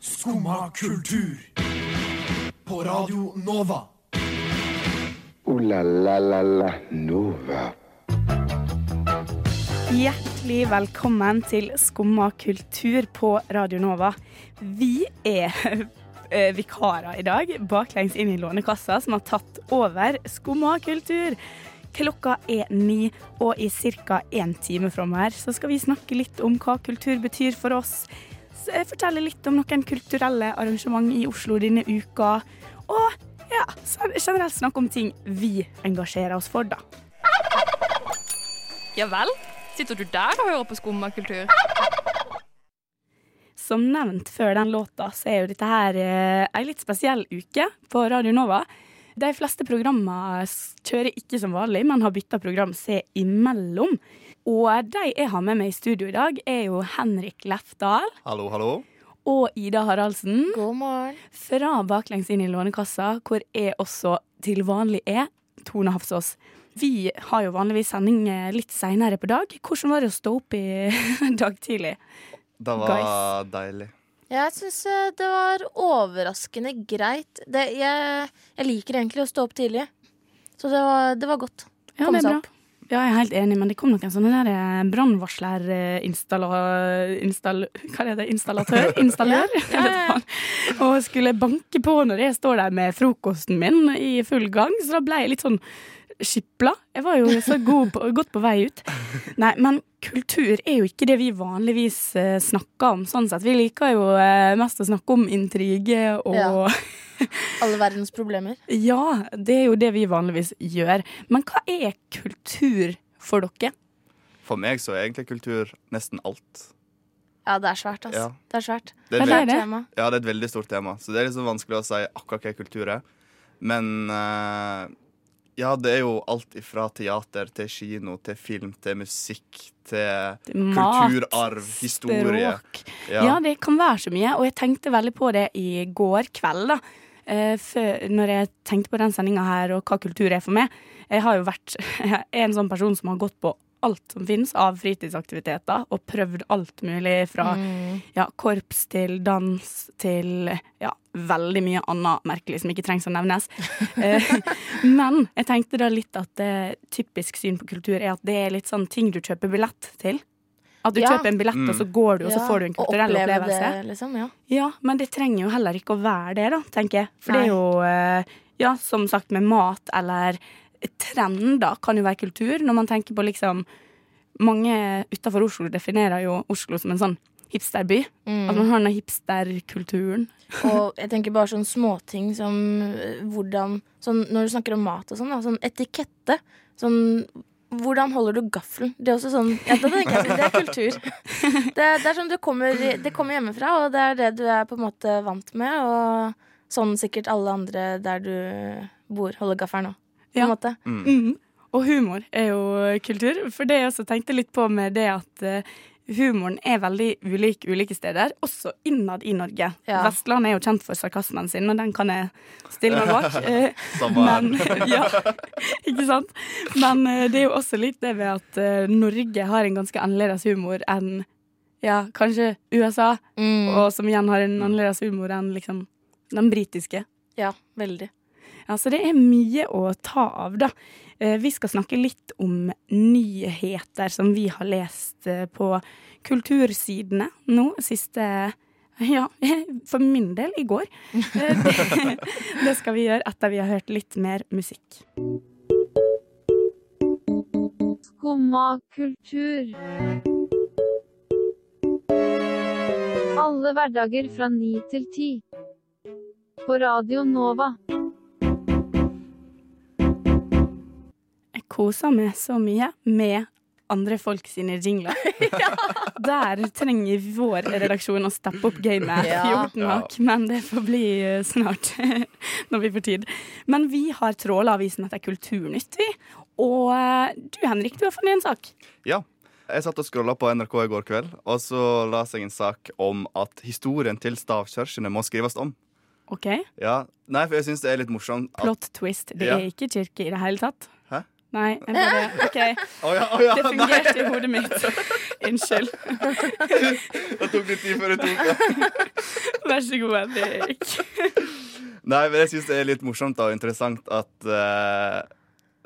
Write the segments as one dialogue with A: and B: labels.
A: Skumma kultur. På Radio Nova.
B: O-la-la-la-la Nova.
C: Hjertelig velkommen til Skumma kultur på Radio Nova. Vi er eh, vikarer i dag, baklengs inn i Lånekassa, som har tatt over Skumma kultur. Klokka er ni, og i ca. én time fra her så skal vi snakke litt om hva kultur betyr for oss. Så jeg forteller litt om noen kulturelle arrangement i Oslo denne uka. Og ja, generelt snakke om ting vi engasjerer oss for, da.
D: Ja vel? Sitter du der og hører på skummakultur?
C: Som nevnt før den låta, så er jo dette her eh, ei litt spesiell uke på Radio Nova. De fleste programmer kjører ikke som vanlig, men har bytta program seg imellom. Og de jeg har med meg i studio i dag, er jo Henrik Lefdal
E: Hallo, hallo.
C: og Ida Haraldsen
D: God morgen.
C: fra Baklengs inn i Lånekassa, hvor jeg også til vanlig er Tone Hafsås. Vi har jo vanligvis sending eh, litt seinere på dag. Hvordan var det å stå opp i dag tidlig?
E: Det var deilig.
F: Jeg syns det var overraskende greit. Det, jeg, jeg liker egentlig å stå opp tidlig. Så det var, det var godt.
C: Ja,
F: Komme seg
C: bra. Ja, jeg er helt enig, men det kom noen sånne der brannvarslerinstallatør brannvarsler-installatør Hva er det? Installatør? Installør?
F: Ja, ja, ja.
C: og skulle banke på når jeg står der med frokosten min i full gang, så da ble jeg litt sånn skipla. Jeg var jo så god på, godt på vei ut. Nei, men kultur er jo ikke det vi vanligvis eh, snakker om, sånn sett. Vi liker jo eh, mest å snakke om intrige og.
F: Alle verdens problemer.
C: ja, det er jo det vi vanligvis gjør. Men hva er kultur for dere?
E: For meg så er egentlig kultur nesten alt.
F: Ja, det er svært, altså.
E: Ja.
F: Det er svært.
E: Det er,
C: det er det.
F: Tema.
E: ja, det er et veldig stort tema, så det er liksom vanskelig å si akkurat hva kultur er. Men uh, ja, det er jo alt ifra teater til kino til film til musikk til
C: Mat,
E: kulturarv, historie.
C: Språk.
E: Ja.
C: Ja. det kan være så mye. Og jeg tenkte veldig på det i går kveld, da. Eh, når jeg tenkte på den sendinga her og hva kultur er for meg. Jeg har jo vært en sånn person som har gått på alt som finnes av fritidsaktiviteter, og prøvd alt mulig fra
F: Mm.
C: ja, korps til dans til ja, veldig mye annet merkelig som ikke trengs å nevnes. Eh, Men jeg tenkte da litt at det typisk syn på kultur er at det er litt sånn ting du kjøper billett til. At du
F: Ja.
C: kjøper en billett,
E: Mm.
C: og så går du, og så får du en kulturell opplevelse.
F: Det, liksom, ja.
C: Ja, men det trenger jo heller ikke å være det, da, tenker jeg. For det er jo, eh, ja, som sagt, med mat eller trender kan jo være kultur. Når man tenker på liksom Mange utafor Oslo definerer jo Oslo som en sånn hipsterby.
F: Mm.
C: At man har den hipsterkulturen.
F: Og jeg tenker bare sånn småting som eh, hvordan sånn, Når du snakker om mat og sånn, da, sånn etikette. Sånn hvordan holder du gaffelen? Det er også sånn ja, det, er, Det er kultur. Det det er sånn du kommer, det kommer hjemmefra, og det er det du er på en måte vant med. Og sånn sikkert alle andre der du bor, holder gaffelen òg. På
C: Ja.
E: Mm.
C: Mhm. Og humor er jo kultur. For det jeg også tenkte litt på med det at eh, humoren er veldig ulik ulike steder, også innad i Norge.
F: Ja.
C: Vestlandet er jo kjent for sarkasmen sin, og den kan jeg stille meg bak. Eh. Men, ja, ikke sant? Men eh, det er jo også litt det ved at eh, Norge har en ganske annerledes humor enn ja, kanskje USA,
F: Mm.
C: og som igjen har en annerledes humor enn liksom den britiske.
F: Ja, veldig.
C: Ja, så det er mye å ta av, da. Eh, Vi skal snakke litt om nyheter som vi har lest eh, på kultursidene nå siste ja, for min del i går. Eh, Det, skal vi gjøre etter vi har hørt litt mer musikk.
G: Skumma kultur. Alle hverdager fra ni til ti. På Radio Nova.
C: Koser meg så mye med andre folk sine jingler. Der trenger vår redaksjon å steppe opp gamet
F: Ja.
C: 14 hakk, men det får bli eh, snart. Når vi får tid. Men vi har tråla avisen etter Kulturnytt, vi. Og eh, du Henrik, du har funnet en sak.
E: Ja. Jeg satt og scrolla på NRK i går kveld, og så las jeg en sak om at historien til stavkirkene må skrives om.
C: OK?
E: Ja, Nei, for jeg syns det er litt morsomt at
C: Plot twist. Det
E: Ja.
C: er ikke kirke i det hele tatt. Nei, jeg bare OK.
E: Oh ja, oh ja,
C: Det
E: nei.
C: fungerte i hodet mitt. Unnskyld.
E: Det tok litt tid før du tok det.
C: Vær så god, Henrik.
E: Nei, men jeg syns det er litt morsomt og interessant at uh,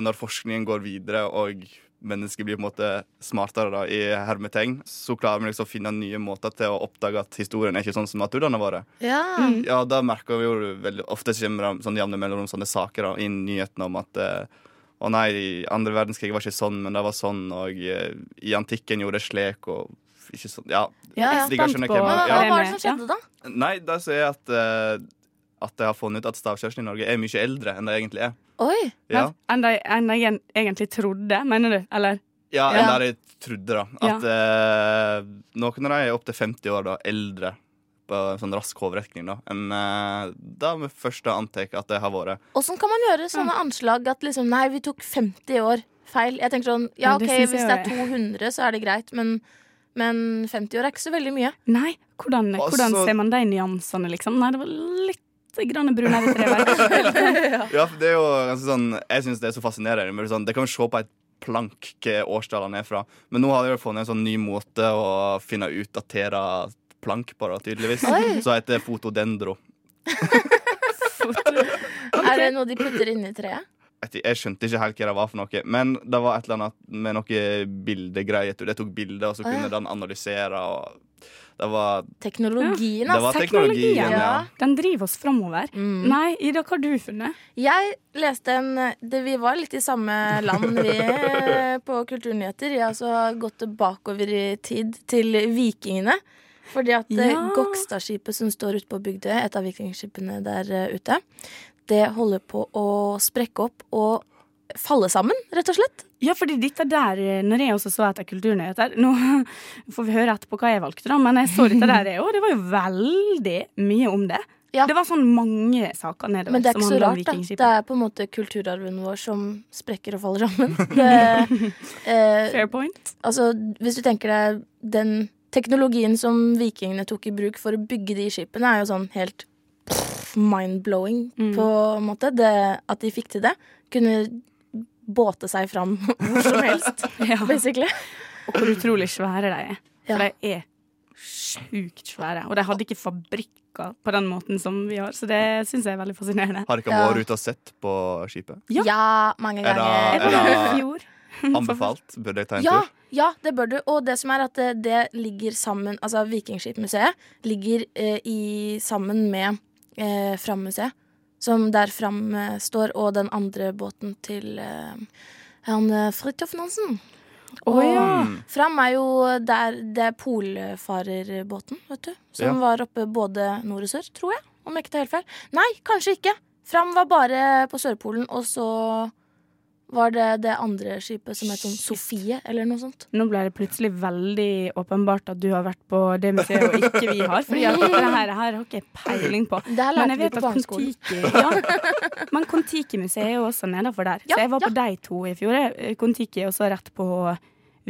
E: når forskningen går videre og mennesket blir på en måte smartere da, i hermetegn, så klarer vi liksom å finne nye måter til å oppdage at historien er ikke sånn som at våre. Ja. Mm.
F: Ja.
E: Ja, da merker vi jo veldig ofte kommer det sånn jevne mellomrom sånne saker da, inn i nyhetene om at eh, å nei, andre verdenskrig var ikke sånn, men det var sånn, og eh, i antikken gjorde det slik, og ikke sånn Ja.
F: Ja, ja.
E: jeg skjønner skjønne
C: Spent på-
E: hvem-
F: Men hva
E: ja.
C: det
F: var det som skjedde, da?
E: Nei, det som er at eh, at jeg har funnet ut at stavkirsten i Norge er mye eldre enn det egentlig er.
F: Oi.
E: Ja,
C: Enn de enn de en- egentlig trodde, mener du? Eller?
E: ja
F: Ja.
E: enn der jeg trodde, da. At eh, noen av dem er opptil 50 år da, eldre på sånn rask hoderekning da, enn eh, da vi først antar at det har vært.
F: Åssen kan man gjøre sånne anslag at liksom Nei, vi tok 50 år feil. Jeg tenker sånn Ja,
C: det
F: OK, hvis det er
C: er-
F: 200, så er det greit, men, men 50 år er ikke så veldig mye.
C: Nei, hvordan,
E: Altså-
C: hvordan ser man de nyansene, liksom? Nei, det var litt grann brunere treverk.
E: Ja, for det er jo ganske sånn Jeg syns det er så fascinerende. Men sånn, det kan vi se på et plank hva årstallene er fra. Men nå har de funnet en sånn ny måte å finne utdatere plank på, da, tydeligvis.
F: Oi.
E: Så heter det fotodendro.
F: Er det noe de putter inni treet?
E: Jeg skjønte ikke helt hva det var for noe, men det var et eller annet med noe bildegreier. Det tok bilder, og så kunne den analysere. Og det var,
F: Teknologien,
E: det var teknologien,
C: teknologien,
E: ja.
F: ja.
C: Den driver oss framover.
F: Mm.
C: Nei, Ida, hva har du funnet?
F: Jeg leste en det, Vi var litt i samme land, vi, eh, på Kulturnyheter. Jeg har også gått bakover i tid til vikingene. Fordi at eh,
C: Ja.
F: Gokstadskipet som står ute på Bygdøy, et av vikingskipene der eh, ute, det holder på å sprekke opp og falle sammen, rett og slett.
C: Ja, fordi dette der, eh, når jeg også så etter kulturnyheter Nå får vi høre etterpå hva jeg valgte, da, men jeg så dette der, og det var jo veldig mye om det.
F: Ja.
C: Det var sånn mange saker nedover
F: Men det er ikke så rart, da. Det er på en måte kulturarven vår som sprekker og faller sammen. Det, eh,
C: Fair point.
F: Altså, hvis du tenker deg den teknologien som vikingene tok i bruk for å bygge de skipene, er jo sånn helt mind-blowing
C: Mm.
F: på en måte. Det, at de fikk til det. Kunne båte seg fram hvor som helst,
C: Ja.
F: basically.
C: Og hvor utrolig svære de er.
F: Ja.
C: For de er sjukt svære. Og de hadde ikke fabrikker på den måten som vi har, så det syns jeg er veldig fascinerende.
E: Har dere
F: Ja.
E: vært ute og sett på skipet?
C: Ja.
F: Ja, mange
E: Er det-
C: er
E: Ja.
C: fjor.
E: Anbefalt? Burde jeg ta en
F: Ja,
E: tur?
F: Ja, det bør du. Og det som er at det, det ligger sammen Altså Vikingskipmuseet ligger eh, i, sammen med eh, Fram-museet. Som der Fram eh, står, og den andre båten til eh, han eh, Fridtjof Nansen.
C: Oh, ja.
F: Fram er jo der det er polfarerbåten, vet du. Som
E: Ja.
F: var oppe både nord og sør, tror jeg. Om jeg ikke tar helt feil. Nei, kanskje ikke. Fram var bare på Sørpolen, og så var det det andre skipet som het sånn Sofie, eller noe sånt.
C: Nå ble det plutselig veldig åpenbart at du har vært på det museet og ikke vi har. Fordi det her, her har ikke peiling på. Men jeg vet at. Kon-Tiki ja. Men Kon-Tiki-museet er jo også nedafor der.
F: Ja,
C: så jeg var
F: ja.
C: på de to i fjor. jeg. Kon-Tiki er også rett på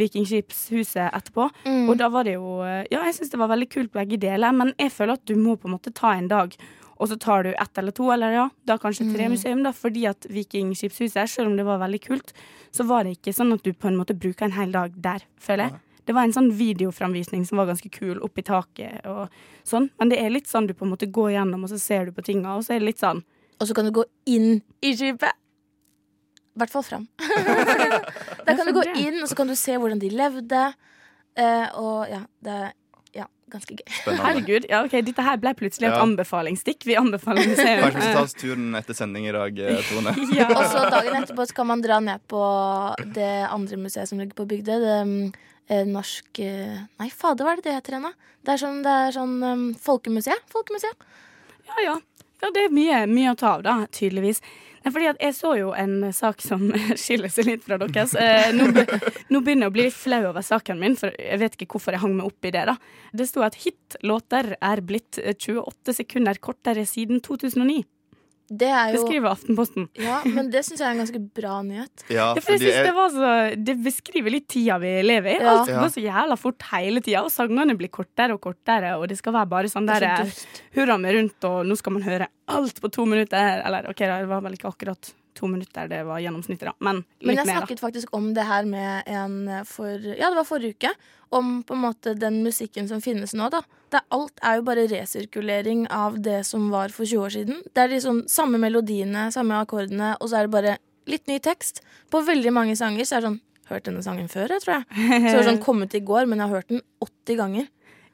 C: Vikingskipshuset etterpå.
F: Mm.
C: Og da var det jo Ja, jeg syns det var veldig kult begge deler, men jeg føler at du må på en måte ta en dag. Og så tar du ett eller to, eller ja, da kanskje tre
F: Mm.
C: museum, da, fordi at Vikingskipshuset, selv om det var veldig kult, så var det ikke sånn at du på en måte bruker en hel dag der, føler jeg. Det var en sånn videoframvisning som var ganske kul, oppi taket og sånn. Men det er litt sånn du på en måte går gjennom, og så ser du på tinga, og så er det litt sånn
F: Og så kan du gå inn i skipet. I hvert fall fram. Der kan du gå inn, og så kan du se hvordan de levde. Eh, og ja, det er ganske gøy.
E: Spennende.
C: Herregud, ja ok, dette her ble plutselig et
E: Ja.
C: anbefalingsstikk. Vi anbefaler museum.
E: Kanskje vi skal ta oss turen etter sending i dag, eh, Tone?
C: ja.
F: Og så dagen etterpå så kan man dra ned på det andre museet som ligger på Bygdøy. Det eh, norsk eh, Nei, fader, hva er det det heter igjen, da? Det er sånn, det er sånn um, folkemuseet. Folkemuseet.
C: Ja, ja. Ja, det er mye, mye å ta av, da, tydeligvis. Nei, fordi Jeg så jo en sak som skiller seg litt fra deres. Eh, nå, be, nå begynner jeg å bli litt flau over saken min, for jeg vet ikke hvorfor jeg hang meg opp i det. da. Det sto at hitlåter er blitt eh, 28 sekunder kortere siden 2009.
F: Det er
C: Det
F: jo
C: skriver Aftenposten.
F: Ja, men det syns jeg er en ganske bra nyhet.
E: Ja,
C: Ja, for jeg synes
E: er...
C: det, var så, det beskriver litt tida vi lever i.
F: Ja.
C: Alt går så jævla fort hele tida, og sangene blir kortere og kortere, og det skal være bare sånn der
F: er så
C: eh, hurra meg rundt, og nå skal man høre alt på to minutter. Eller OK, det var vel ikke akkurat to minutter det var gjennomsnittet, da. Men
F: Men jeg
C: mer, da.
F: snakket faktisk om det her med en for Ja, det var forrige uke. Om på en måte den musikken som finnes nå, da. Det, er- alt er jo bare resirkulering av det som var for 20 år siden. Det er liksom samme melodiene, samme akkordene, og så er det bare litt ny tekst. På veldig mange sanger så er det sånn Hørt denne sangen før, jeg tror jeg. Så det sånn kommet i går, men jeg har hørt den 80 ganger.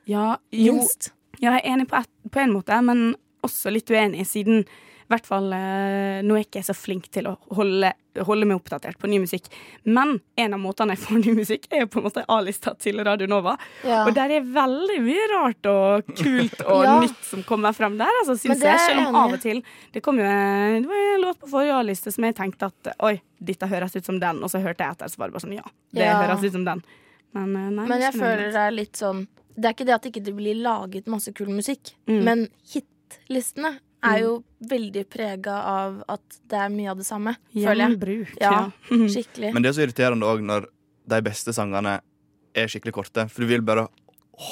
C: Ja, jo,
F: Minst.
C: Ja, jeg er enig på, et, på en måte, men også litt uenig, siden i hvert fall eh, Nå er jeg ikke så flink til å holde, holde meg oppdatert på ny musikk. Men en av måtene jeg får ny musikk, er jo på en måte A-lista til Radio Nova.
F: Ja.
C: Og der er veldig mye rart og kult og
F: Ja.
C: nytt som kommer frem der, altså, syns
F: det
C: jeg. Selv om av og til Det kom jo en, det var en låt på forrige A-liste som jeg tenkte at oi, dette høres ut som den, og så hørte jeg etter, så var det bare sånn ja, det
F: Ja.
C: høres ut som den. Men, eh, nei,
F: Men jeg føler det er litt sånn Det er ikke det at det ikke blir laget masse kul musikk,
C: Mm.
F: men hitlistene er jo veldig prega av at det er mye av det samme, føler jeg.
C: Gjenbruk.
F: Ja,
C: ja.
F: skikkelig.
E: Men det er så irriterende òg når de beste sangene er skikkelig korte. For du vil bare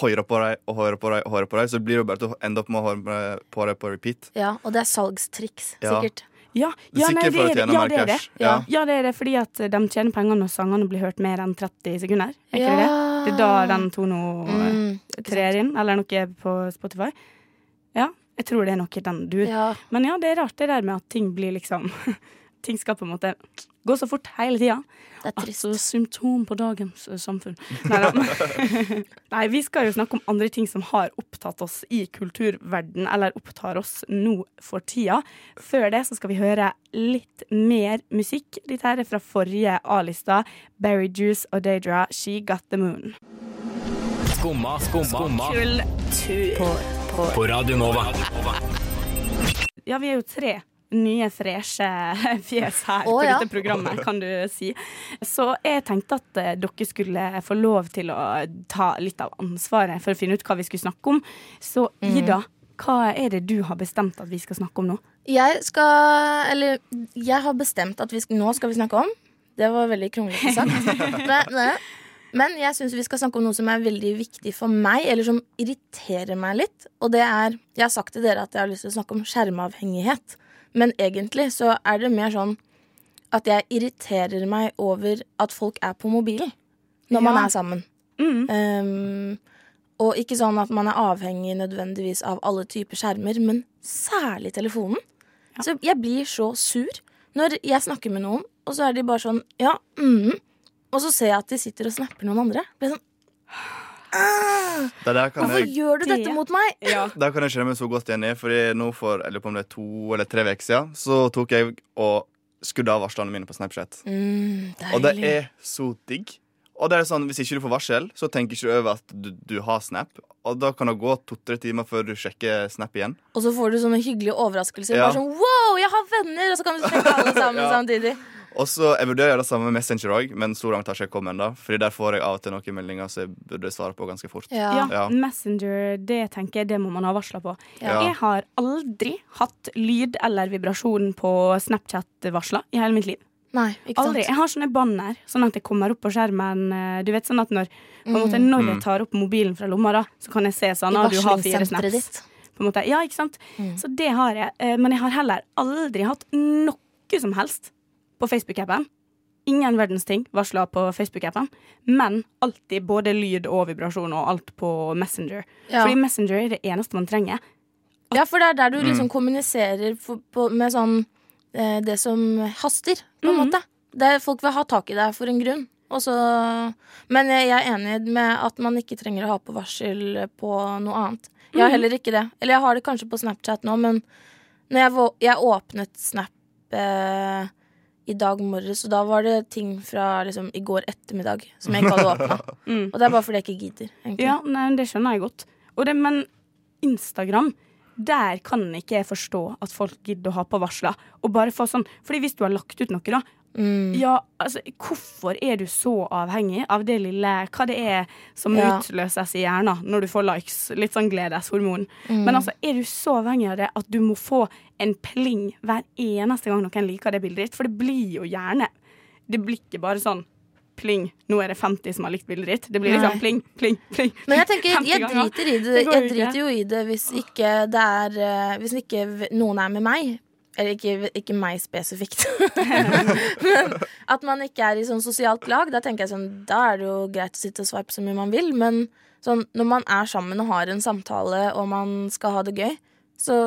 E: høre på dem og høre på dem, og høre på dem, så blir det bare til å ende opp med å høre på dem på repeat.
F: Ja, og det er salgstriks, sikkert.
C: Ja,
E: er
C: ja, nei, det er det. Ja, det er det.
E: Ja.
C: Ja, det er det fordi at de tjener penger når sangene blir hørt mer enn 30 sekunder. Er ikke det det? Det er da den Tono
F: Mm,
C: trer inn, eller noe på Spotify. Ja, jeg tror det er noe den du
F: ja.
C: Men ja, det er rart det der med at ting blir liksom Ting skal på en måte gå så fort hele tida.
F: Det er trist.
C: Altså symptom på dagens eh, samfunn. Neida. Nei, vi skal jo snakke om andre ting som har opptatt oss i kulturverden, eller opptar oss nå for tida. Før det så skal vi høre litt mer musikk. Dette her er fra forrige A-lista. Berry Juice og Daedra, She Got The Moon.
H: Skumma, skumma,
C: Kultur.
H: På Radio Nova.
C: Ja, vi er jo tre nye, freshe fjes her
F: Å,
C: på
F: ja.
C: dette programmet, kan du si. Så jeg tenkte at eh, dere skulle få lov til å ta litt av ansvaret for å finne ut hva vi skulle snakke om. Så
F: Mm.
C: Ida, hva er det du har bestemt at vi skal snakke om nå?
F: Jeg skal Eller jeg har bestemt at vi skal, nå skal vi snakke om Det var veldig kronglete sagt. Men- jeg syns vi skal snakke om noe som er veldig viktig for meg, eller som irriterer meg litt. Og det er Jeg har sagt til dere at jeg har lyst til å snakke om skjermavhengighet. Men egentlig så er det mer sånn at jeg irriterer meg over at folk er på mobilen når man er sammen.
C: Mm.
F: Um, og ikke sånn at man er avhengig nødvendigvis av alle typer skjermer, men særlig telefonen. Så jeg blir så sur når jeg snakker med noen, og så er de bare sånn ja, mm, og så ser jeg at de sitter og snapper noen andre. Blir sånn,
E: der kan
F: Hvorfor
E: jeg,
F: gjør du dette mot meg?
C: Ja.
E: der kan jeg kjenne meg så godt igjen i. Fordi nå for jeg lurer på om det er to eller tre uker siden, så tok jeg og skudde av varslene mine på Snapchat.
F: Mm,
E: Og det er så digg. Og det er sånn, Hvis ikke du får varsel, så tenker ikke du over at du, du har Snap. Og da kan det gå to-tre timer før du sjekker Snap igjen.
F: Og så får du sånne hyggelige overraskelser.
E: Ja.
F: Bare sånn, wow, jeg har venner! Og så kan vi sjekke alle sammen
E: Ja.
F: samtidig.
E: Og så Jeg vurderer å gjøre det samme med Messenger òg, men så langt har jeg ikke kommet ennå. Fordi der får jeg av og til noen meldinger som jeg burde svare på ganske fort.
F: Ja.
C: Ja. Messenger, det tenker jeg det må man ha varsla på.
E: Ja.
C: Jeg har aldri hatt lyd eller vibrasjon på Snapchat-varsler i hele mitt liv.
F: Nei, ikke sant?
C: Aldri. Jeg har sånne banner, sånn at jeg kommer opp på skjermen. eh, Du vet sånn at når, på en måte,
F: Mm.
C: når jeg tar opp mobilen fra lomma, da, så kan jeg se sånn at du har fire snaps.
F: ditt.
C: På en måte. Ja, ikke sant?
F: Mm.
C: Så det har jeg. Eh, Men jeg har heller aldri hatt noe som helst på Facebook-appen. Ingen verdens ting varsla på Facebook-appen, men alltid både lyd og vibrasjon og alt på Messenger.
F: Ja.
C: Fordi Messenger er det eneste man trenger.
F: Ja, for det er der du
E: Mm.
F: liksom kommuniserer for, på, med sånn eh, Det som haster, på en
C: mm.
F: måte. Det folk vil ha tak i deg for en grunn. Og så, men jeg jeg er enig med at man ikke trenger å ha på varsel på noe annet. Jeg har
C: Mhm.
F: heller ikke det. Eller jeg har det kanskje på Snapchat nå, men når jeg, jeg åpnet Snap eh, i dag morges, og da var det ting fra liksom, i går ettermiddag som jeg ikke hadde åpna.
C: Mm.
F: Og det er bare fordi jeg ikke gidder. egentlig.
C: Ja, nei, det skjønner jeg godt. Og det, men Instagram, der kan ikke jeg forstå at folk gidder å ha på varsler. Og bare få sånn, fordi hvis du har lagt ut noe, da
F: Mm.
C: Ja, altså, hvorfor er du så avhengig av det lille Hva det er som
F: Ja.
C: utløses i hjernen når du får likes? Litt sånn gledeshormon.
F: Mm.
C: Men altså, er du så avhengig av det at du må få en pling hver eneste gang noen liker det bildet ditt? For det blir jo gjerne Det blir ikke bare sånn pling, nå er det 50 som har likt bildet ditt. Det blir liksom
F: Nei.
C: pling, pling, pling.
F: Men jeg tenker, jeg driter i det
C: Det
F: Jeg driter jo i det hvis ikke det er eh, Hvis ikke noen er med meg. Eller ikke, ikke meg spesifikt. men at man ikke er i sånn sosialt lag. Da tenker jeg sånn, da er det jo greit å sitte og sveipe så mye man vil. Men sånn, når man er sammen og har en samtale, og man skal ha det gøy, så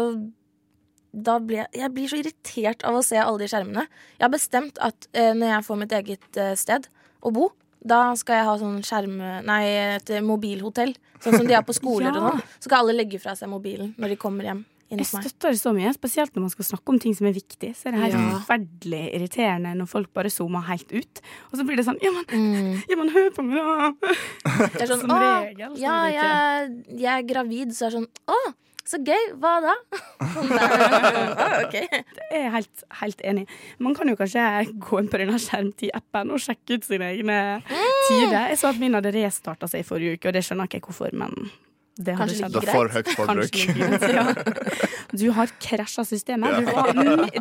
F: da blir jeg, jeg blir så irritert av å se alle de skjermene. Jeg har bestemt at eh, når jeg får mitt eget eh, sted å bo, da skal jeg ha sånn skjerm... Nei, et mobilhotell. Sånn som de har på skoler
C: Ja.
F: og sånn. Så skal alle legge fra seg mobilen når de kommer hjem
C: Jeg støtter det så mye, spesielt når man skal snakke om ting som er viktig. Så er det helt
F: Ja.
C: forferdelig irriterende når folk bare zoomer helt ut. Og så blir det sånn Ja, men,
F: Mm.
C: ja, men hør på meg, da!
F: Det er sånn,
C: Som regel,
F: ja, jeg, jeg er gravid, så er det sånn Å, så gøy. Hva da? okay. Det er.
C: Jeg helt, helt enig. Man kan jo kanskje gå inn på denne skjermtid-appen og sjekke ut sine egne tider. Jeg så at min hadde restarta seg i forrige uke, og det skjønner ikke jeg hvorfor, men det hadde
F: Kanskje
C: skjedd.
E: Det er for høyt forbruk.
C: Ja. Du har krasja systemet. Du var,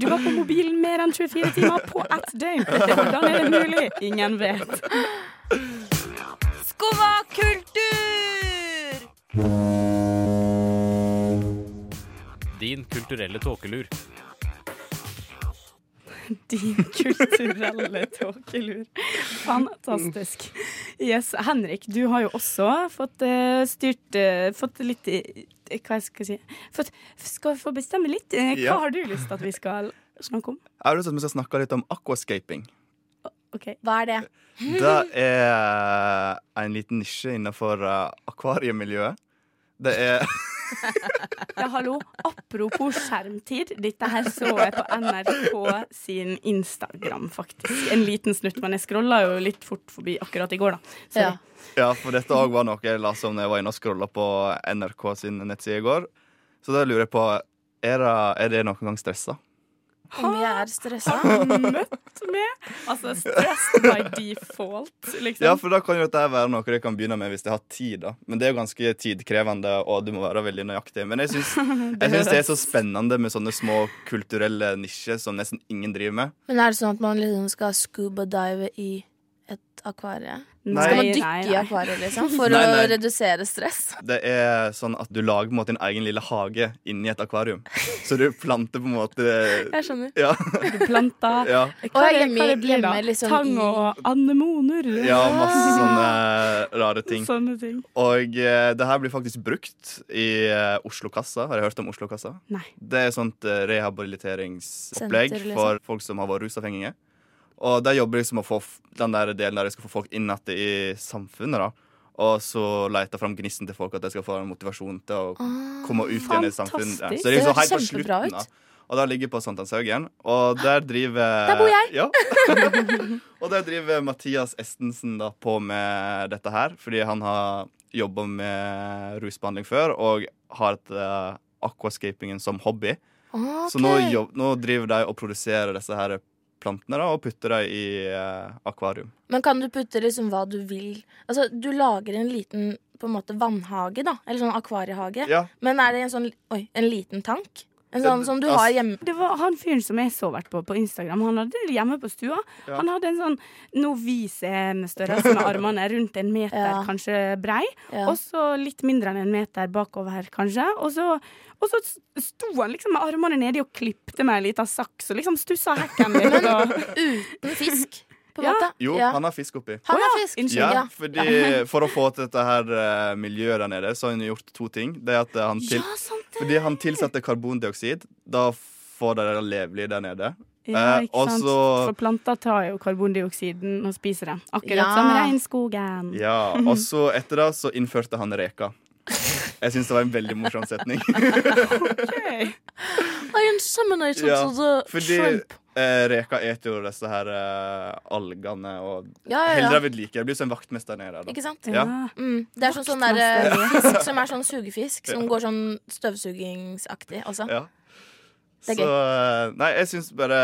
C: du var på mobilen mer enn 24 timer på ett døgn. Hvordan er det mulig? Ingen vet.
D: Skumma kultur!
H: Din kulturelle tåkelur.
C: Din kulturelle tåkelur. Fantastisk. Yes, Henrik, du har jo også fått eh, styrt eh, Fått litt eh, Hva skal jeg si fått, Skal vi få bestemme litt? Hva
E: Ja.
C: har du lyst til at vi skal snakke om?
E: Jeg har lyst til at vi skal snakke litt om aquascaping.
C: Ok.
F: Hva er det?
E: Det er en liten nisje innenfor akvariemiljøet. Det er
C: Ja, hallo. Apropos skjermtid. Dette her så jeg på NRK sin Instagram, faktisk. En liten snutt, men jeg scrolla jo litt fort forbi akkurat i går, da. Sorry.
F: Ja.
E: Ja, for dette òg var noe jeg leste om når jeg var inne og scrolla på NRK sin nettside i går. Så da lurer jeg på Er det, er det noen gang stressa?
F: Om jeg er stressa?
C: Møtt med Altså stressed by default, liksom.
E: Ja, for da kan jo dette være noe du kan begynne med hvis de har tid. da Men det er jo ganske tidkrevende, og du må være veldig nøyaktig. Men jeg syns jeg syns det er så spennende med sånne små kulturelle nisjer som nesten ingen driver med.
F: Men er det sånn at man liksom skal scuba dive i et akvarie?
E: Nei.
F: Skal man dykke
C: nei,
F: i akvariet, liksom? For
E: Nei, nei.
F: å redusere stress?
E: Det er sånn at du lager på en måte din egen lille hage inni et akvarium. Så du planter på en måte
F: Jeg skjønner.
E: Ja.
C: Du planter
E: ja.
C: Hva, er- det blir da?
F: liksom
C: Tang og anemoner.
E: ja masse sånne rare ting.
C: Sånne ting.
E: Og uh, det her blir faktisk brukt i uh, Oslo-kassa. Har jeg hørt om Oslo-kassa?
C: Nei.
E: Det er et sånt uh, rehabiliteringsopplegg
F: Senter, liksom.
E: for folk som har vært rusavhengige. Og de jobber liksom å få den der delen der de skal få folk inn igjen i samfunnet. da Og så leter fram gnisten til folk, at de skal få motivasjon til å komme ut igjen i samfunnet. Ja. Så det er liksom helt på slutten. da Og der ligger på Sankthanshaugen. Og der driver
F: Der bor jeg!
E: Ja. og der driver Mathias Estensen da på med dette her, fordi han har jobba med rusbehandling før og har et uh, aquascapingen som hobby.
F: Okay.
E: Så nå, jobb, nå driver de og produserer disse her plantene da, og putter dem i eh, akvarium.
F: Men kan du putte liksom hva du vil? Altså, du lager en liten på en måte vannhage, da. Eller sånn akvariehage.
E: Ja,
F: Men er det en sånn Oi, en liten tank? En sånn som du har hjemme?
C: Det var han fyren som jeg så vært på på Instagram. Han hadde det hjemme på stua.
E: Ja.
C: Han hadde en sånn novis-størrelse med armene rundt en meter,
F: Ja.
C: kanskje brei.
F: Ja.
C: Og så litt mindre enn en meter bakover her, kanskje. Og så, og så sto han liksom med armene nedi og klipte med ei lita saks og liksom stussa hekken litt.
F: Uten fisk, på en
C: Ja.
F: måte?
E: Jo,
F: ja.
E: han har fisk oppi.
F: Han har fisk.
E: Ja, fordi For å få til dette her uh, miljøet der nede, så har han gjort to ting. Det er at eh, han til,
C: ja, sant det!
E: Fordi han tilsatte karbondioksid. Da får de det levelig der nede.
C: Ja,
E: Eh,
C: ikke sant?
E: så-
C: For planter tar jo karbondioksiden og spiser det. Akkurat
F: Ja.
C: som regnskogen.
E: Ja, Og så etter det så innførte han reka. Jeg syns det var en veldig morsom setning.
C: Ok.
F: I inseminated
E: Ja, fordi
F: shrimp.
E: Eh, reka eter jo disse her eh, algene og
F: Ja, ja, ja.
E: det ved like. Det blir som en vaktmester nede der. Da.
F: Ikke sant?
E: Ja.
F: Mm. Det er sånn sånn der eh, fisk som er sånn sugefisk, som går sånn støvsugingsaktig også.
E: Ja.
F: Det er
E: så gøy. Nei, jeg syns bare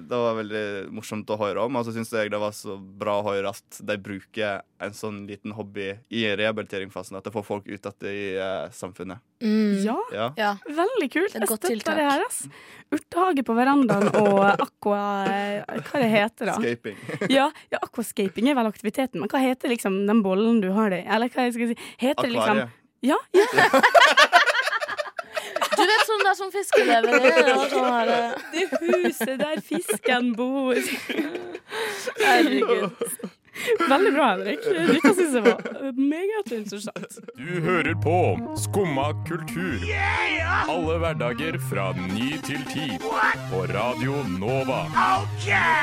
E: det var veldig morsomt å høre om. Og så syns jeg det var så bra å høre at de bruker en sånn liten hobby i rehabiliteringsfasen. At det får folk ut igjen i eh, samfunnet.
F: Mm.
C: Ja,
E: Ja.
F: Ja.
C: veldig kult. Jeg støtter
F: tiltak.
C: det her. ass. Urtehage på verandaen og aqua... Hva det heter da?
E: Scaping.
C: Ja, ja, aquascaping er vel aktiviteten, men hva heter liksom den bollen du har det i? Eller hva jeg skal si? Heter det liksom. Ja, ja.
F: Du vet sånn da som fiskelever i. Og sånn her, eh,
C: Det huset der fisken bor.
F: herregud.
C: Veldig bra, Henrik. Dette syns jeg var meget interessant.
I: Du hører på Skumma kultur. Alle hverdager fra ny til ti. På Radio Nova.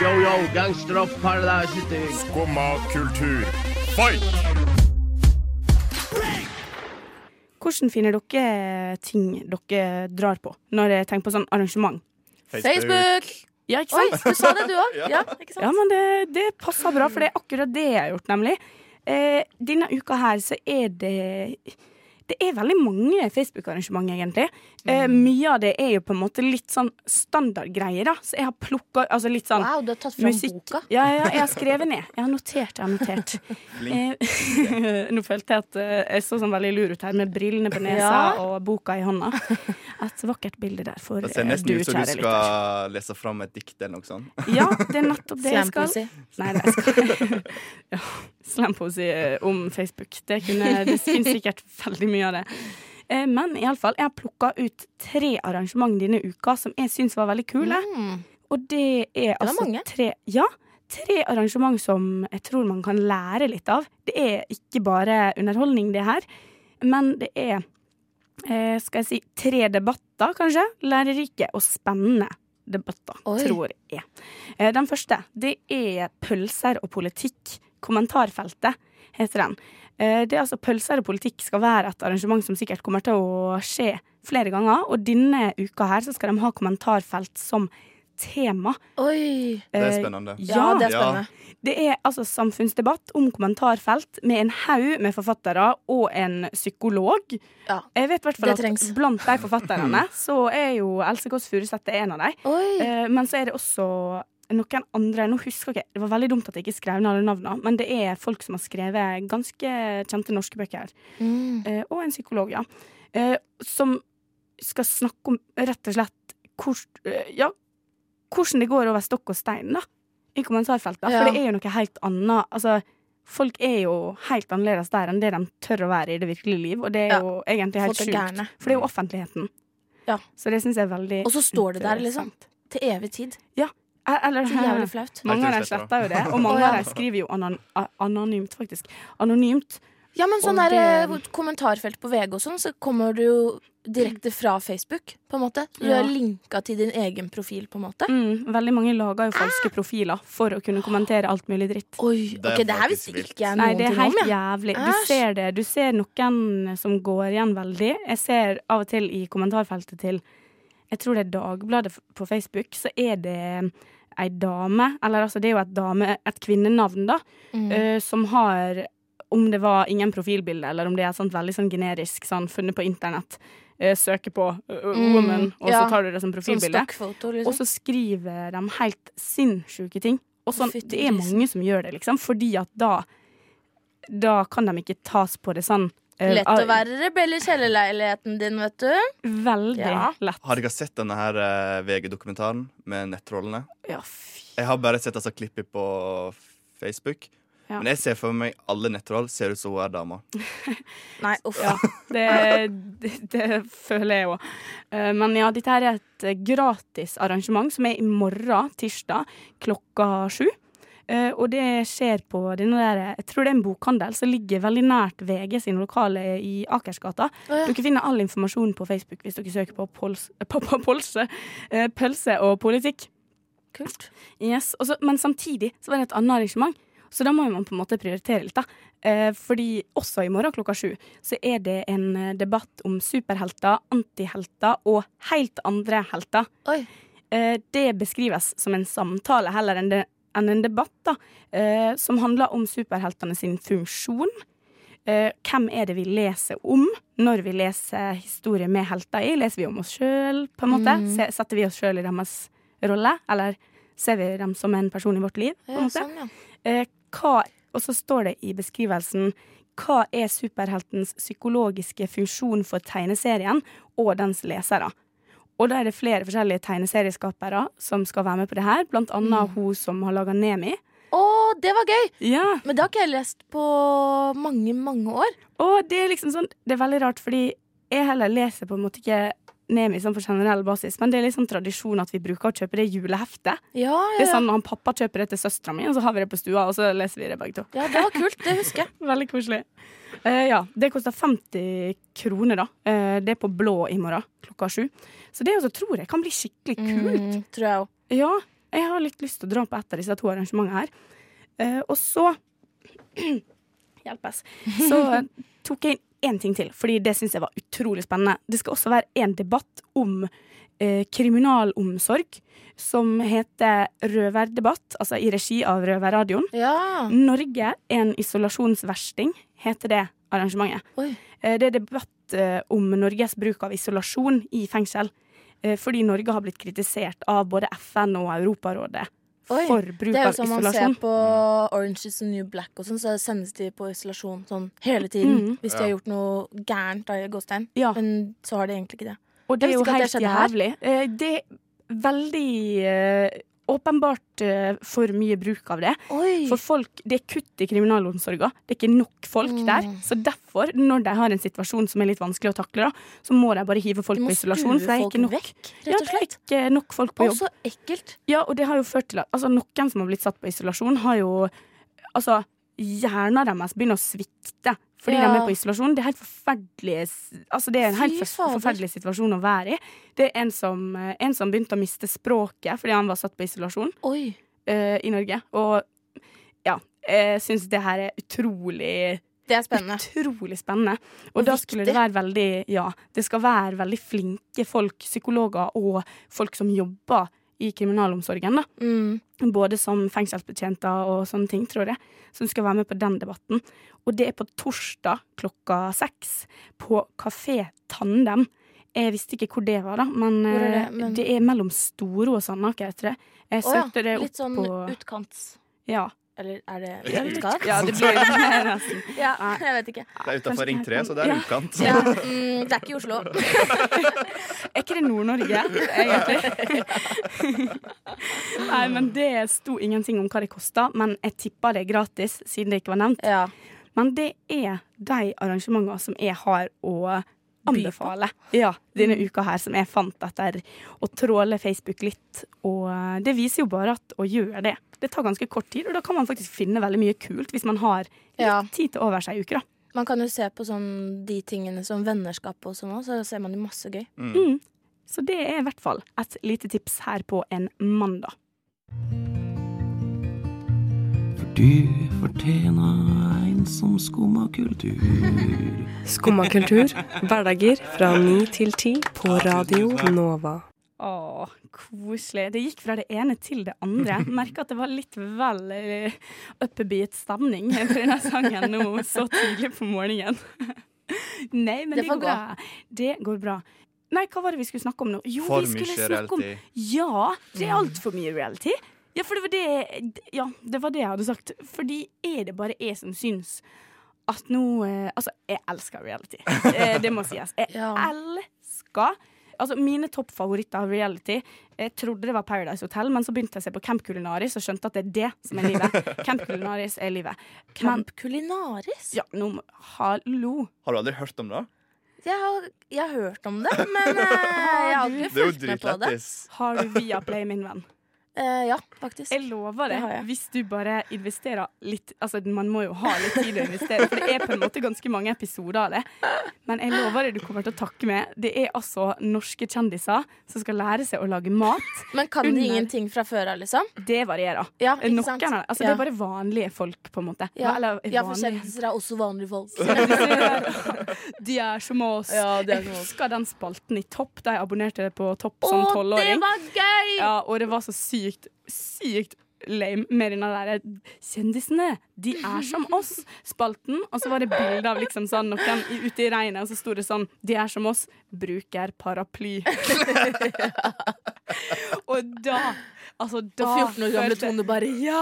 A: Yo, yo, gangsteropp, paradise,
I: Skumma kultur, fight!
C: Hvordan finner dere ting dere drar på når jeg tenker på sånn arrangement?
F: Facebook!
C: Ja, ikke
F: Oi, du sa det, du òg. Ja.
C: Ja, men det, det passer bra, for det er akkurat det jeg har gjort, nemlig. Eh, denne uka her så er det Det er veldig mange Facebook-arrangement, egentlig. Eh, mye av det er jo på en måte litt sånn standardgreier, da. Så jeg har plukka altså litt sånn
F: Wow, du har tatt fram
C: musikk.
F: boka.
C: Ja, ja, jeg har skrevet ned. Jeg har notert, jeg har notert. Eh, Nå følte jeg at eh, jeg så sånn veldig lur ut her med brillene på nesa
F: Ja.
C: og boka i hånda. Et vakkert bilde der for
E: Det ser
C: eh,
E: nesten ut som du skal litter. lese fram et dikt eller noe sånt.
C: Ja, det er nettopp det jeg skal.
F: Slampose
C: Nei, det jeg skal ja, Slampoesi eh, om Facebook. Det, kunne, det finnes sikkert veldig mye av det. Eh, Men iallfall, jeg har plukka ut tre arrangement denne uka som jeg syns var veldig kule.
F: Mm.
C: Og det er altså
F: mange.
C: tre Ja, tre arrangement som jeg tror man kan lære litt av. Det er ikke bare underholdning, det her, men det er eh, skal jeg si tre debatter, kanskje. Lærerike og spennende debatter,
F: Oi.
C: tror jeg. Eh, den første, det er pølser og politikk. Kommentarfeltet heter den. Eh, det er altså Pølser og politikk skal være et arrangement som sikkert kommer til å skje flere ganger. Og denne uka her så skal de ha kommentarfelt som tema.
F: Oi.
E: Det er
C: Eh,
E: spennende.
F: Ja, det er spennende.
C: det er altså samfunnsdebatt om kommentarfelt med en haug med forfattere og en psykolog.
F: Ja.
C: Jeg vet i hvert fall
F: Det trengs.
C: at blant de forfatterne så er jo Else Kåss Furuseth en av dem. Eh, men så er det også noen andre Nå husker jeg Det var veldig dumt at jeg ikke skrev ned alle navnene, men det er folk som har skrevet ganske kjente norske bøker.
F: Mm.
C: Eh, og en psykolog, ja. Eh, som skal snakke om rett og slett hvor, eh, ja, hvordan det går over stokk og stein da, i kommentarfeltet.
F: Ja.
C: For det er jo noe helt annet. Altså, folk er jo helt annerledes der enn det de tør å være i det virkelige liv. Og det er
F: Ja.
C: jo egentlig helt sjukt. For det er jo offentligheten.
F: Ja.
C: Så det syns jeg er veldig
F: Og så står det der, liksom. Til evig tid.
C: Eh, Eller
F: Så jævlig flaut.
C: Mange av dem sletter jo det, og mange av dem skriver jo anon anonymt, faktisk. Anonymt.
F: Ja, men sånn der
C: det-
F: eh, kommentarfelt på VG og sånn, så kommer du jo direkte fra Facebook, på en måte. Du
C: Ja.
F: er linka til din egen profil, på en måte.
C: Mm, veldig mange lager jo falske profiler for å kunne kommentere alt mulig dritt.
F: Oi,
E: Det
F: ok, det her visste ikke jeg
C: Nei, det er
F: om.
C: helt jævlig. Du ser det. Du ser noen som går igjen veldig. Jeg ser av og til i kommentarfeltet til Jeg tror det er Dagbladet på Facebook, så er det ei dame, eller altså det er jo et dame, et kvinnenavn, da,
F: Mm.
C: uh, som har om det var ingen profilbilde, eller om det er sånt veldig sånn generisk, sånn funnet på internett. uh, søker på
F: Mm,
C: woman, og
F: ja.
C: så tar du det som
F: Sånn
C: profilbilde.
F: liksom.
C: Og så skriver de helt sinnssyke ting. Og sånn, det er mange som gjør det, liksom, fordi at da Da kan de ikke tas på det sånn
F: Lett å være rebell i kjellerleiligheten din, vet du.
C: Veldig
F: Ja.
C: lett.
E: Har dere sett denne her eh, VG-dokumentaren med nettrollene?
C: Ja, fy.
E: Jeg har bare sett altså klippet på Facebook.
C: Ja.
E: Men jeg ser for meg alle nettroll ser ut som hun er dama.
F: Nei, uff.
C: Ja, det, det, det føler jeg òg. Men ja, dette er et eh, gratis arrangement som er i morgen, tirsdag, klokka sju. Eh, og det skjer på denne der, jeg tror det er en bokhandel som ligger veldig nært VG sin lokale i Akersgata.
F: Oh, ja.
C: Dere finner all informasjon på Facebook hvis dere søker på, pols, polse, eh, pølse og politikk.
F: Kult.
C: Yes, så- Men samtidig så var det et annet arrangement, så da må man på en måte prioritere litt. da. Eh, fordi også i morgen klokka sju så er det en debatt om superhelter, antihelter og helt andre helter.
F: Oi.
C: Det beskrives som en samtale heller enn, det, enn en debatt, da, eh, som handler om superheltene sin funksjon. Eh, hvem er det vi leser om når vi leser historier med helter i? Leser vi om oss sjøl, på en måte?
F: Mm.
C: Setter vi oss sjøl i deres rolle, eller ser vi dem som en person i vårt liv? på en
F: Ja,
C: måte?
F: sånn, ja.
C: Eh, hva, og så står det i beskrivelsen hva er superheltens psykologiske funksjon for tegneserien og dens lesere. Og da er det flere forskjellige tegneserieskapere som skal være med på det her, blant annet hun som har laga Nemi.
F: Å, det var gøy!
C: Ja,
F: Men det har ikke jeg lest på mange, mange år.
C: og det er liksom sånn Det er veldig rart, fordi jeg heller leser på en måte ikke Nemi sånn på generell basis, men det er sånn tradisjon at vi bruker å kjøpe det juleheftet.
F: Ja, ja,
C: Det er
F: ja.
C: sånn Han pappa kjøper det til søstera mi, og så har vi det på stua, og så leser vi det begge to.
F: ja, det var kult. Det husker jeg.
C: Veldig koselig. Uh, ja, det koster 50 kroner, da. Uh, det er på blå i morgen klokka sju. Så det også tror jeg kan bli skikkelig kult.
F: Mm, tror jeg òg.
C: Ja, jeg har litt lyst til å dra på et av disse to arrangementene her. Uh, og så Hjelpes. Så tok jeg inn én ting til, fordi det syns jeg var utrolig spennende. Det skal også være en debatt om eh, kriminalomsorg som heter Røverdebatt, altså i regi av Røverradioen.
F: Ja.
C: Norge en isolasjonsversting, heter det arrangementet.
F: Oi.
C: Eh, Det er debatt eh, om Norges bruk av isolasjon i fengsel. Eh, Fordi Norge har blitt kritisert av både FN og Europarådet
F: Oi,
C: for bruk
F: Det er jo som man ser på Orange is the New Black, og sånn, så sendes de på isolasjon sånn hele tiden.
C: Mm.
F: Hvis de har gjort noe gærent, da, i gåstein.
C: Ja.
F: Men så har de egentlig ikke det.
C: Og det er jo
F: det
C: helt jævlig. Eh, Det er veldig eh, åpenbart uh, for mye bruk av det.
F: Oi!
C: For folk, det er kutt i kriminalomsorga. Det er ikke nok folk
F: Mm.
C: der. Så derfor, når de har en situasjon som er litt vanskelig å takle, da, så må de bare hive folk på isolasjon. For det er ikke nok.
F: vekk,
C: Ja, det er ikke nok folk på jobb.
F: Og så ekkelt.
C: Ja, og det har jo ført til at altså, noen som har blitt satt på isolasjon, har jo Altså, hjernen deres begynner å svikte fordi
F: Ja.
C: de er på isolasjon. Det er helt Altså, det er en helt forferdelig situasjon å være i. Det er en som, eh, en som begynte å miste språket fordi han var satt på isolasjon eh, i Norge. Og ja, jeg syns det her er utrolig
F: Det er spennende.
C: Utrolig spennende. Og,
F: Og
C: da skulle det være veldig Ja, det skal være veldig flinke folk, psykologer og folk som jobber i kriminalomsorgen, da.
F: Mm.
C: Både som fengselsbetjenter og sånne ting, tror jeg. Som skal være med på den debatten. Og det er på torsdag klokka seks på Kafé Tandem. Jeg visste ikke hvor det var, da, men,
F: er det?
C: eh,
F: Men-
C: det er mellom Storo og Sandaker, tror jeg. Jeg
F: Å ja.
C: det opp
F: Litt sånn
C: på
F: utkants.
C: Ja.
F: Eller er det
C: Ja,
F: utkant?
C: Ja, det blir det.
F: Ja, jeg vet ikke.
E: Det er utafor Ring 3, så det er
C: Ja.
E: utkant.
F: Ja, mm, det er ikke i Oslo.
C: Er ikke det Nord-Norge, egentlig? Nei, men det sto ingenting om hva det kosta, men jeg tippa det er gratis, siden det ikke var nevnt.
F: Ja.
C: Men det er de arrangementene som jeg har å anbefale ja, denne uka her, som jeg fant etter å tråle Facebook litt. Og eh, det viser jo bare at å gjøre det. Det tar ganske kort tid, og da kan man faktisk finne veldig mye kult hvis man har litt
F: Ja.
C: tid til over seg i uker, da.
F: Man kan jo se på sånn, de tingene som vennskap og sånn òg, så ser man jo masse gøy.
C: Mm. Så det er i hvert fall et lite tips her på en mandag.
J: Du fortjener en som skumma kultur.
K: Skumma kultur, hverdager fra ni til ti på Radio Nova.
C: Å, koselig. Det gikk fra det ene til det andre. Merka at det var litt vel eh, upbeat stemning på denne sangen nå så tidlig på morgenen. Nei, men
F: Det
C: det, går bra. Det går bra. Nei, hva var det vi skulle snakke om nå? Jo,
E: For
C: vi skulle
E: mye
C: snakke om. Ja, det er altfor mye reality. Ja, for det var det, ja, det var det jeg hadde sagt. Fordi er det bare jeg som syns at nå eh, Altså, jeg elsker reality. Eh, det må sies. Jeg
F: Ja.
C: elsker Altså, Mine toppfavoritter av reality Jeg trodde det var Paradise Hotel, men så begynte jeg å se på Camp Culinaris og skjønte at det er det som er livet. Camp Culinaris er livet.
F: Camp Culinaris?
C: Ja, nå må Hallo.
E: Har du aldri hørt om det?
F: Jeg har, jeg har hørt om det, men eh, jeg har aldri
E: Det
F: fulgt med på det.
C: Har du Viaplay, min venn?
F: Eh, ja, faktisk.
C: Jeg lover det.
F: Det.
C: Hvis du bare investerer litt Altså, man må jo ha litt tid å investere, for det er på en måte ganske mange episoder av det. Men jeg lover det du kommer til å takke med. Det er altså norske kjendiser som skal lære seg å lage mat.
F: Men kan de
C: under-
F: ingenting fra før av, liksom?
C: Det varierer.
F: Ja, ikke
C: Noen
F: sant?
C: av Altså,
F: Ja.
C: Det er bare vanlige folk, på en måte.
F: Ja,
C: Eller
F: ja for kjendiser er også vanlige folk.
C: De er som oss.
F: Ja, er
C: jeg
F: som oss.
C: husker den spalten i Topp da jeg abonnerte på Topp som
F: Å, det var gøy!
C: Ja, og det var så sykt, sykt lame med den derre Kjendisene, de er som oss-spalten. Og så var det bilde av liksom sånn noen ute i regnet, og så sto det sånn De er som oss, bruker paraply. og da Altså, da
F: Og 14 år gamle Tone bare ja!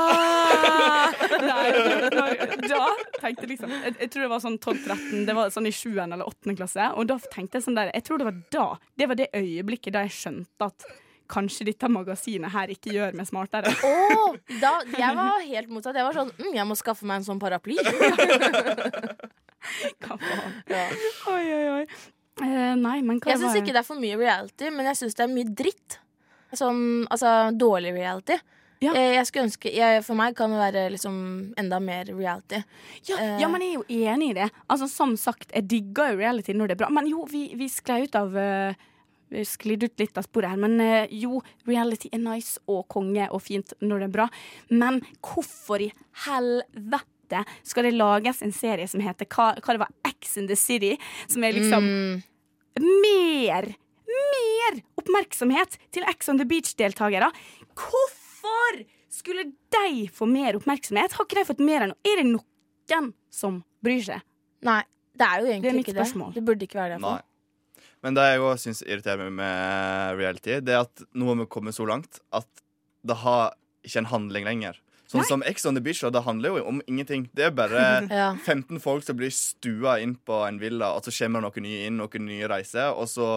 C: Nei, Da tenkte liksom jeg, jeg tror det var sånn 12-13, det var sånn i 7. eller 8. klasse. Og da tenkte jeg sånn der Jeg tror det var da. Det var det øyeblikket da jeg skjønte at kanskje dette magasinet her ikke gjør meg smartere.
F: Oh, da, jeg var helt motsatt. Jeg var sånn mm, Jeg må skaffe meg en sånn paraply.
C: Hva faen?
F: Ja.
C: Oi, oi, oi. Eh, nei, men hva
F: Jeg syns ikke det er for mye reality, men jeg syns det er mye dritt. Sånn, altså dårlig reality.
C: Ja.
F: Eh, Jeg skulle ønske jeg, For meg kan det være liksom enda mer reality.
C: Ja,
F: uh,
C: ja, men jeg er jo enig i det. Altså, Som sagt, jeg digger jo reality når det er bra. Men jo, vi, vi sklei ut av uh, sklidd ut litt av sporet her. Men eh, jo, reality er nice og konge og fint når det er bra. Men hvorfor i helvete skal det lages en serie som heter hva, hva det var, X in the City? Som er liksom
F: mm,
C: mer, mer oppmerksomhet til X on the Beach-deltakere. Hvorfor skulle de få mer oppmerksomhet? Har ikke de fått mer enn Er det noen som bryr seg?
F: Nei, det er jo
C: Det er
F: egentlig
C: mitt
F: ikke det.
C: spørsmål.
F: Det burde ikke være det.
E: Men det jeg òg syns irriterer meg med reality, det er at nå har vi kommet så langt at det har ikke en handling lenger. Sånn
C: Nei.
E: som Ex on the Beach, da, det handler jo om ingenting. Det er bare
F: Ja.
E: 15 folk som blir stua inn på en villa, og så kommer det noen nye inn, noen nye reiser, og så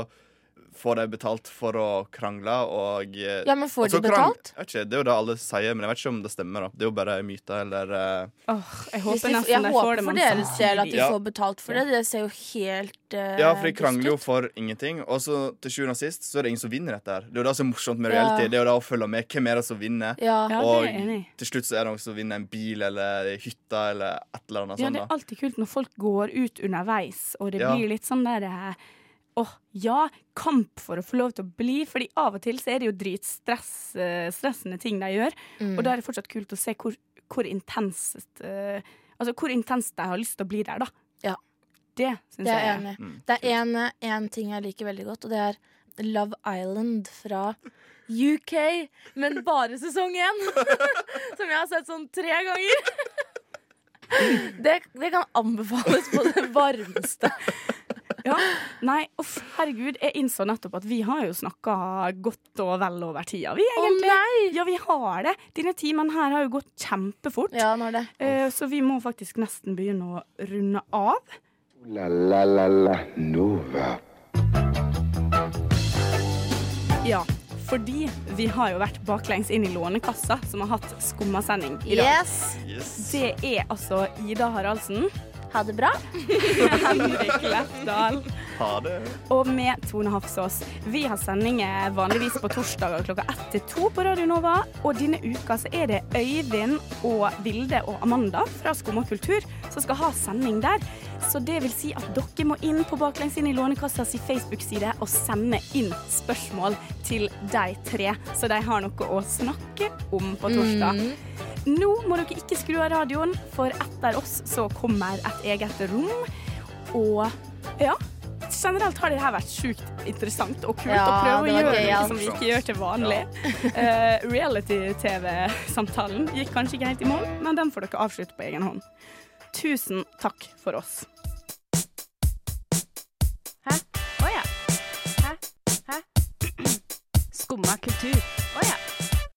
E: får de betalt for å krangle og eh,
F: Ja, men får de betalt?
E: Ikke, det er jo det alle sier, men jeg vet ikke om det stemmer. da Det er jo bare myter eller uh...
C: oh, jeg håper nesten
F: jeg
C: jeg
F: håper
C: får det,
F: for
C: men
F: deres del at de
E: Ja.
F: får betalt for det. Det ser jo helt uh,
E: Ja, for de krangler jo for ingenting. Og så til sjuende og sist så er det ingen som vinner dette her. Det er jo det som er morsomt med
F: Ja.
E: Det er jo det å følge med. Hvem er det som vinner?
F: Ja.
C: Ja,
E: og til slutt så er det noen som vinner en bil eller hytta eller et eller annet
C: Ja,
E: sånt.
C: det er alltid kult når folk går ut underveis, og det
E: Ja.
C: blir litt sånn der eh, Åh, ja, kamp for å få lov til å bli. Fordi av og til så er det jo dritstressende ting de gjør.
F: Mm.
C: Og da er det fortsatt kult å se hvor, hvor intenst uh, Altså hvor intenst de har lyst til å bli der, da.
F: Ja.
C: Det syns jeg.
F: er enig.
E: Mm.
F: Det er en, en ting jeg liker veldig godt, og det er Love Island fra UK, men bare sesong én. Som jeg har sett sånn tre ganger. Det, det kan anbefales på det varmeste.
C: Ja, Nei, uff, herregud. Jeg innså nettopp at vi har jo snakka godt og vel over tida, vi
F: Å nei!
C: Ja, vi har det. Denne timen her har jo gått kjempefort.
F: Ja, nå er det.
C: Eh, Så vi må faktisk nesten begynne å runde av.
B: La la la la Nova.
C: Ja, fordi vi har jo vært baklengs inn i Lånekassa, som har hatt skummasending i dag.
F: Yes!
E: Yes.
C: Det er altså Ida Haraldsen,
F: Ha det bra.
C: Henrik Lefdal
E: Ha det.
C: og med Tone Hafsås. Vi har sendinger vanligvis på torsdager klokka ett til to på Radio Nova. Og denne uka så er det Øyvind og Vilde og Amanda fra Skum og kultur som skal ha sending der. Så det vil si at dere må inn på Baklengs inn i Lånekassas Facebook-side og sende inn spørsmål til de tre, så de har noe å snakke om på torsdag. Nå må dere ikke skru av radioen, for etter oss så kommer et eget rom. Og ja, generelt har det her vært sjukt interessant og kult
F: Ja,
C: å prøve å gjøre
F: gøy,
C: noe som vi ikke gjør til vanlig. Eh, Reality-TV-samtalen gikk kanskje ikke helt i mål, men den får dere avslutte på egen hånd. Tusen takk for oss.
L: Hæ? Å ja. Hæ? Hæ? Skumma kultur. Å ja.